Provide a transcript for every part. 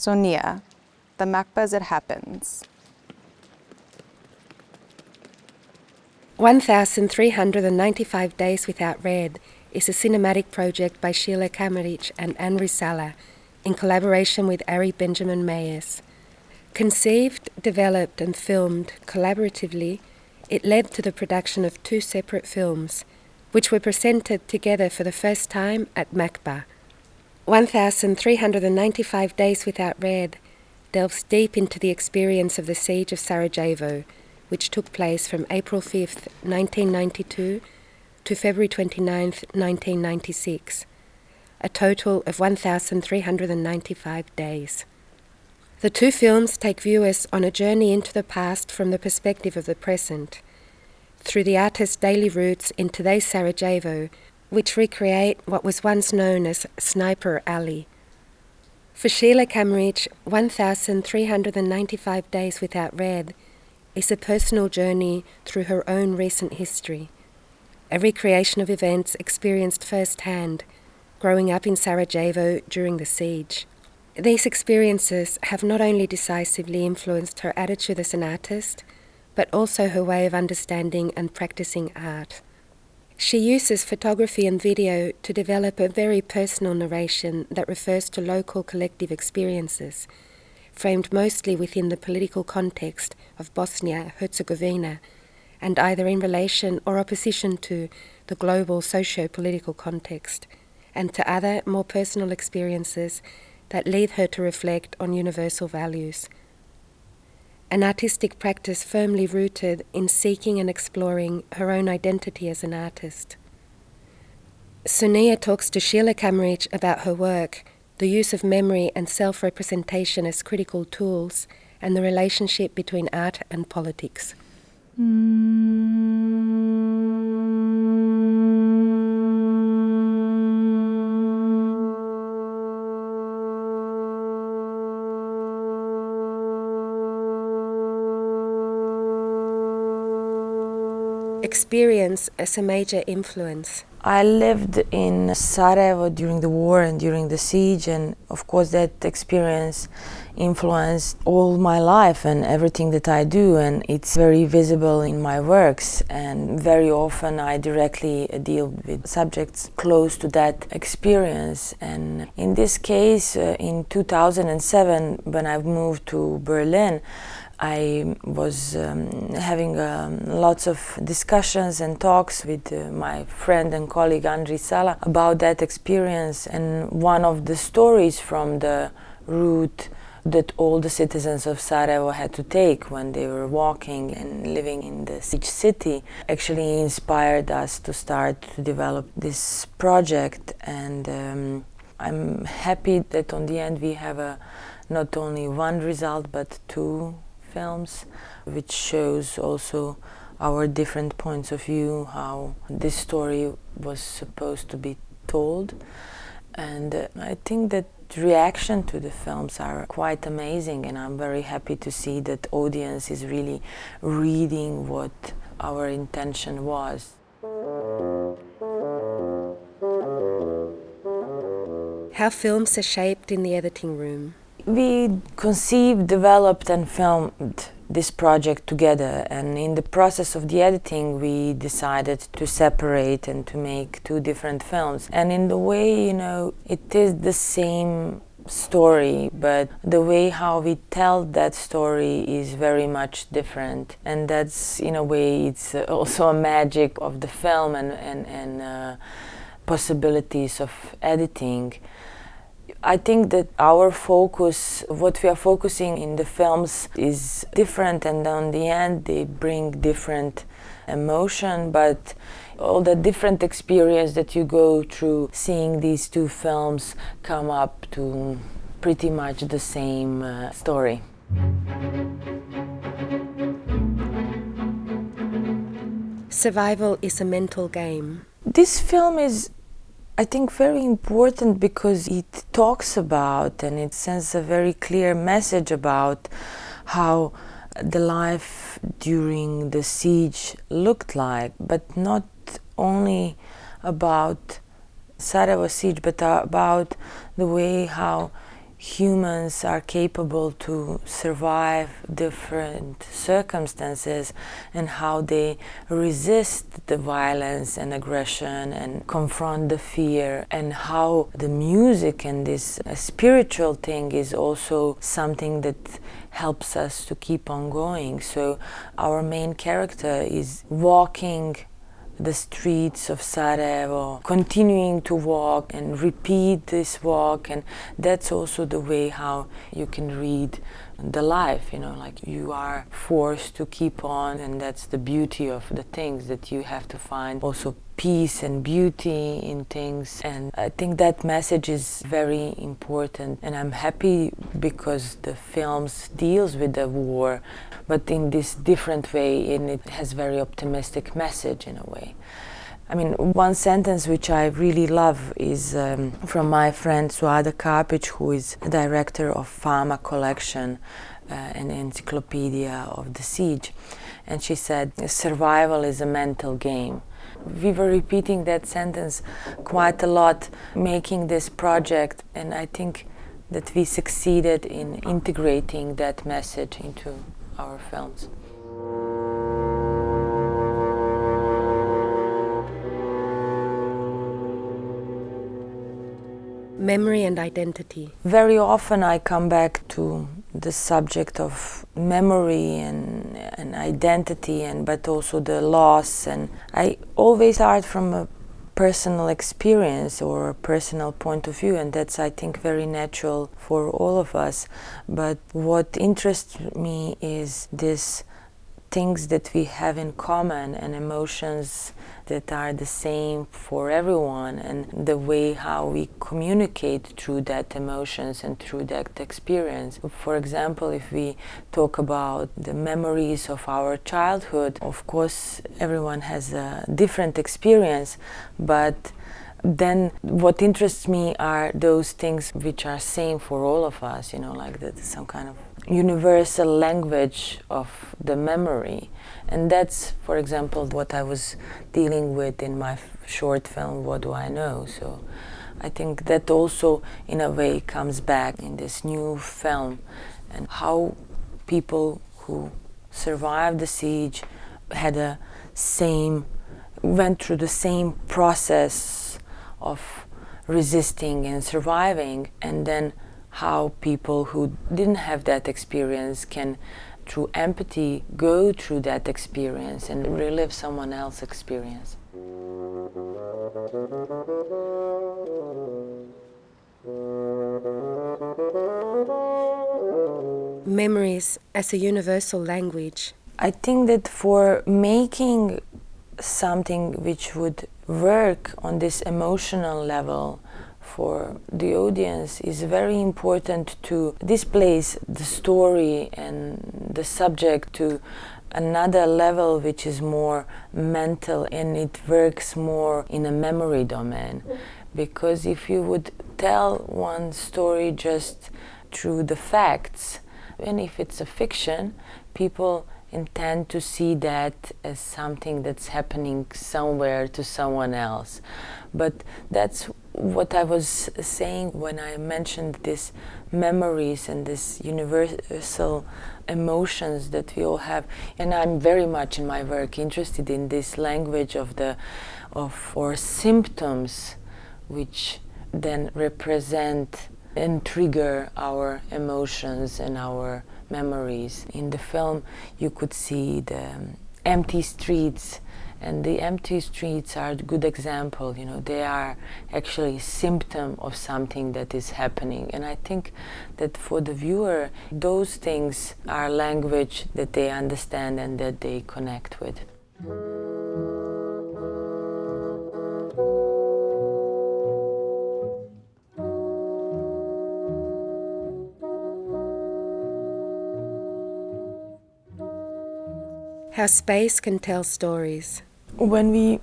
Sonia, the MACBA as it happens. 1395 Days Without Red is a cinematic project by Šejla Kamerić and Anri Sala in collaboration with Ari Benjamin Meyers. Conceived, developed, and filmed collaboratively, it led to the production of two separate films, which were presented together for the first time at MACBA. 1395 Days Without Red delves deep into the experience of the siege of Sarajevo, which took place from April 5, 1992 to February 29, 1996, a total of 1,395 days. The two films take viewers on a journey into the past from the perspective of the present, through the artist's daily routes in today's Sarajevo, which recreate what was once known as Sniper Alley. For Šejla Kamerić, 1,395 Days Without Red is a personal journey through her own recent history, a recreation of events experienced firsthand growing up in Sarajevo during the siege. These experiences have not only decisively influenced her attitude as an artist, but also her way of understanding and practicing art. She uses photography and video to develop a very personal narration that refers to local collective experiences, framed mostly within the political context of Bosnia Herzegovina, and either in relation or opposition to the global socio political context, and to other more personal experiences that lead her to reflect on universal values. An artistic practice firmly rooted in seeking and exploring her own identity as an artist. Sonia talks to Šejla Kamerić about her work, the use of memory and self representation as critical tools, and the relationship between art and politics. Hmm. Experience as a major influence? I lived in Sarajevo during the war and during the siege, and of course, that experience influenced all my life and everything that I do, and it's very visible in my works. And very often, I directly deal with subjects close to that experience. And in this case, uh, in 2007, when I moved to Berlin, I was um, having um, lots of discussions and talks with uh, my friend and colleague Anri Sala about that experience. And one of the stories from the route that all the citizens of Sarajevo had to take when they were walking and living in the siege city actually inspired us to start to develop this project. And um, I'm happy that on the end we have a not only one result but two films, which shows also our different points of view, how this story was supposed to be told. And uh, I think that reaction to the films are quite amazing and I'm very happy to see that audience is really reading what our intention was. How films are shaped in the editing room. We conceived, developed, and filmed this project together, and in the process of the editing, we decided to separate and to make two different films. And in the way, you know, it is the same story, but the way how we tell that story is very much different. And that's, in a way, it's also a magic of the film and, and, and uh, possibilities of editing. I think that our focus, what we are focusing in the films, is different, and on the end, they bring different emotion, but all the different experience that you go through seeing these two films come up to pretty much the same uh, story. Survival is a mental game. This film is I think very important because it talks about and it sends a very clear message about how the life during the siege looked like, but not only about Sarajevo siege, but about the way how humans are capable to survive different circumstances and how they resist the violence and aggression and confront the fear and how the music and this uh, spiritual thing is also something that helps us to keep on going. So our main character is walking the streets of Sarajevo, continuing to walk and repeat this walk, and that's also the way how you can read the life, you know, like you are forced to keep on, and that's the beauty of the things that you have to find also peace and beauty in things. And I think that message is very important, and I'm happy because the films deals with the war, but in this different way, and it has very optimistic message in a way. I mean, one sentence which I really love is um, from my friend Suada Kapić, who is director of Fama Collection, uh, an encyclopedia of the siege. And she said, Survival is a mental game. We were repeating that sentence quite a lot, making this project, and I think that we succeeded in integrating that message into our films. Memory and identity. Very often I come back to the subject of memory and, and identity and but also the loss. And I always start from a personal experience or a personal point of view and that's I think very natural for all of us. But what interests me is this things that we have in common and emotions that are the same for everyone and the way how we communicate through that emotions and through that experience. For example, if we talk about the memories of our childhood, of course everyone has a different experience, but then what interests me are those things which are same for all of us, you know, like that some kind of universal language of the memory. And that's, for example, what I was dealing with in my short film, What Do I Know? So I think that also, in a way, comes back in this new film and how people who survived the siege had a same, went through the same process of resisting and surviving, and then how people who didn't have that experience can through empathy go through that experience and relive someone else's experience Memories as a universal language. i think that for making something which would work on this emotional level for the audience is very important to displace the story and the subject to another level which is more mental and it works more in a memory domain. Because if you would tell one story just through the facts and if it's a fiction people intend to see that as something that's happening somewhere to someone else. But that's what I was saying when I mentioned these memories and these universal emotions that we all have, and I'm very much in my work interested in this language of the of or symptoms, which then represent and trigger our emotions and our memories. In the film, you could see the um, empty streets and the empty streets are a good example you know they are actually a symptom of something that is happening and i think that for the viewer those things are language that they understand and that they connect with How space can tell stories. When we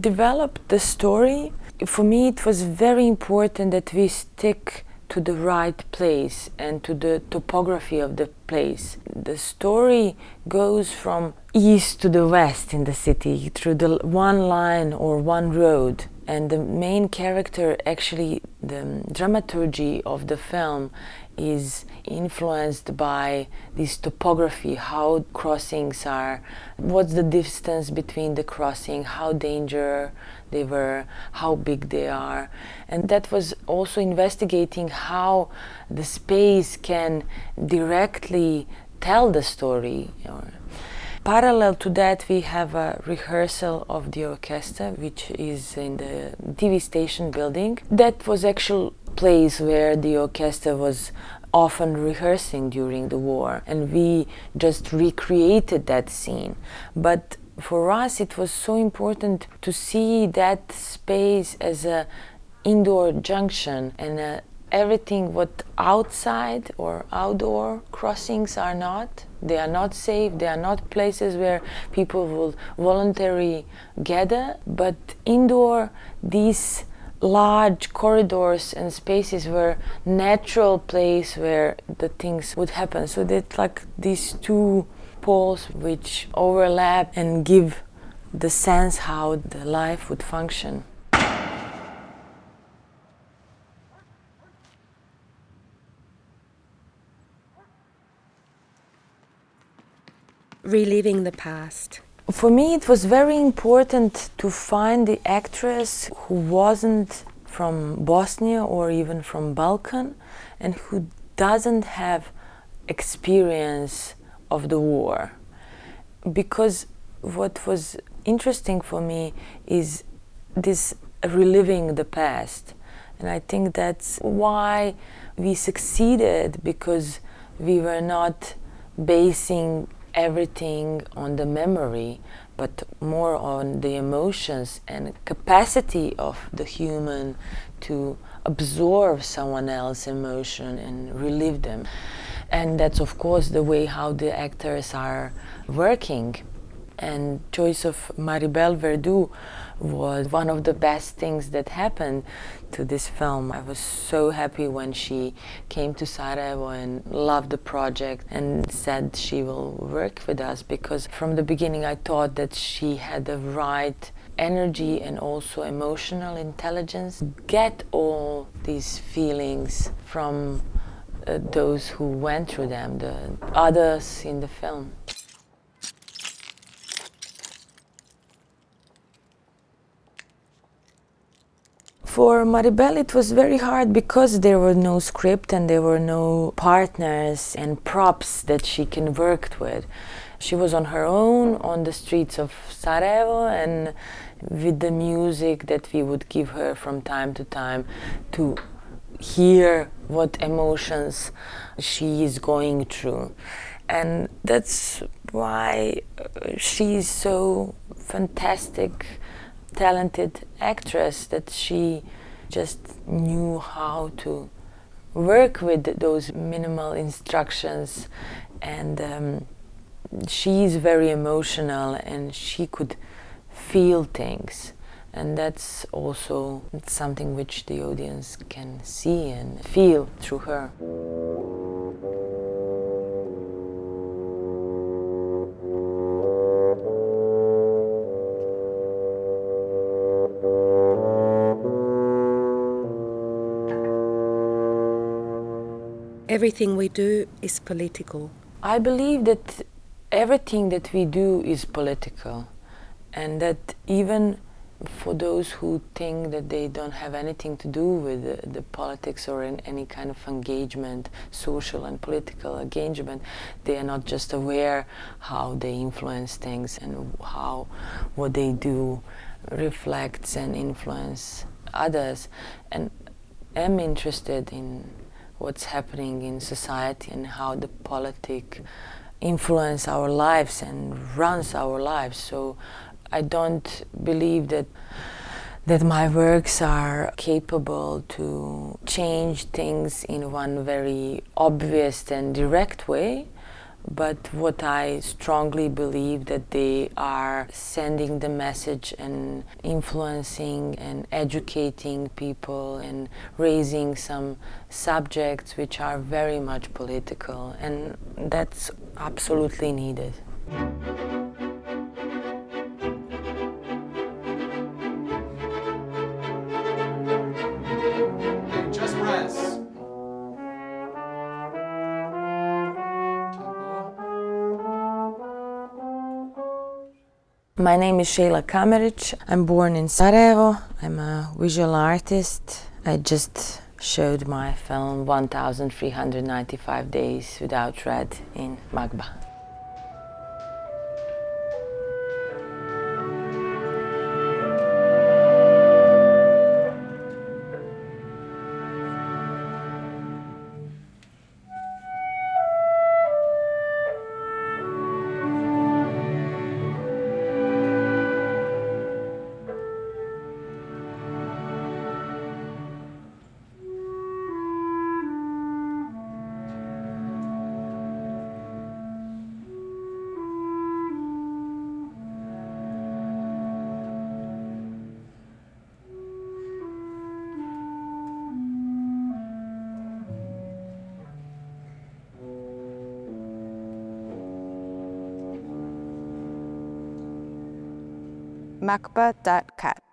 developed the story, for me it was very important that we stick to the right place and to the topography of the place. The story goes from east to the west in the city through the one line or one road And the main character, actually, the dramaturgy of the film is influenced by this topography, how crossings are, what's the distance between the crossing, how danger they were, how big they are. And that was also investigating how the space can directly tell the story. Parallel to that, we have a rehearsal of the orchestra, which is in the TV station building. That was actual place where the orchestra was often rehearsing during the war, and we just recreated that scene. But for us, it was so important to see that space as a indoor junction and a everything what outside or outdoor crossings are not. They are not safe. They are not places where people will voluntarily gather. But indoor these large corridors and spaces were natural place where the things would happen so that like these two poles which overlap and give the sense how the life would function reliving the past? For me, it was very important to find the actress who wasn't from Bosnia or even from Balkan and who doesn't have experience of the war. Because what was interesting for me is this reliving the past. And I think that's why we succeeded because we were not basing everything on the memory, but more on the emotions and capacity of the human to absorb someone else's emotion and relive them. And that's of course the way how the actors are working. And choice of Maribel Verdú was one of the best things that happened to this film. I was so happy when she came to Sarajevo and loved the project and said she will work with us because from the beginning I thought that she had the right energy and also emotional intelligence get all these feelings from uh, those who went through them the others in the film For Maribel, it was very hard because there were no script and there were no partners and props that she can work with. She was on her own on the streets of Sarajevo and with the music that we would give her from time to time to hear what emotions she is going through. And that's why she's so fantastic talented actress that she just knew how to work with those minimal instructions and um, she's very emotional and she could feel things and that's also something which the audience can see and feel through her. Everything we do is political. I believe that everything that we do is political, and that even for those who think that they don't have anything to do with the, the politics or any kind of engagement, social and political engagement, they are not just aware how they influence things and how what they do reflects and influence others. And am interested in what's happening in society and how the politic influence our lives and runs our lives. So I don't believe that that my works are capable to change things in one very obvious and direct way but what I strongly believe that they are sending the message and influencing and educating people and raising some subjects which are very much political and that's absolutely needed. My name is Šejla Kamerić. I'm born in Sarajevo. I'm a visual artist. I just showed my film 1395 Days Without Red in MACBA. Makba.cat.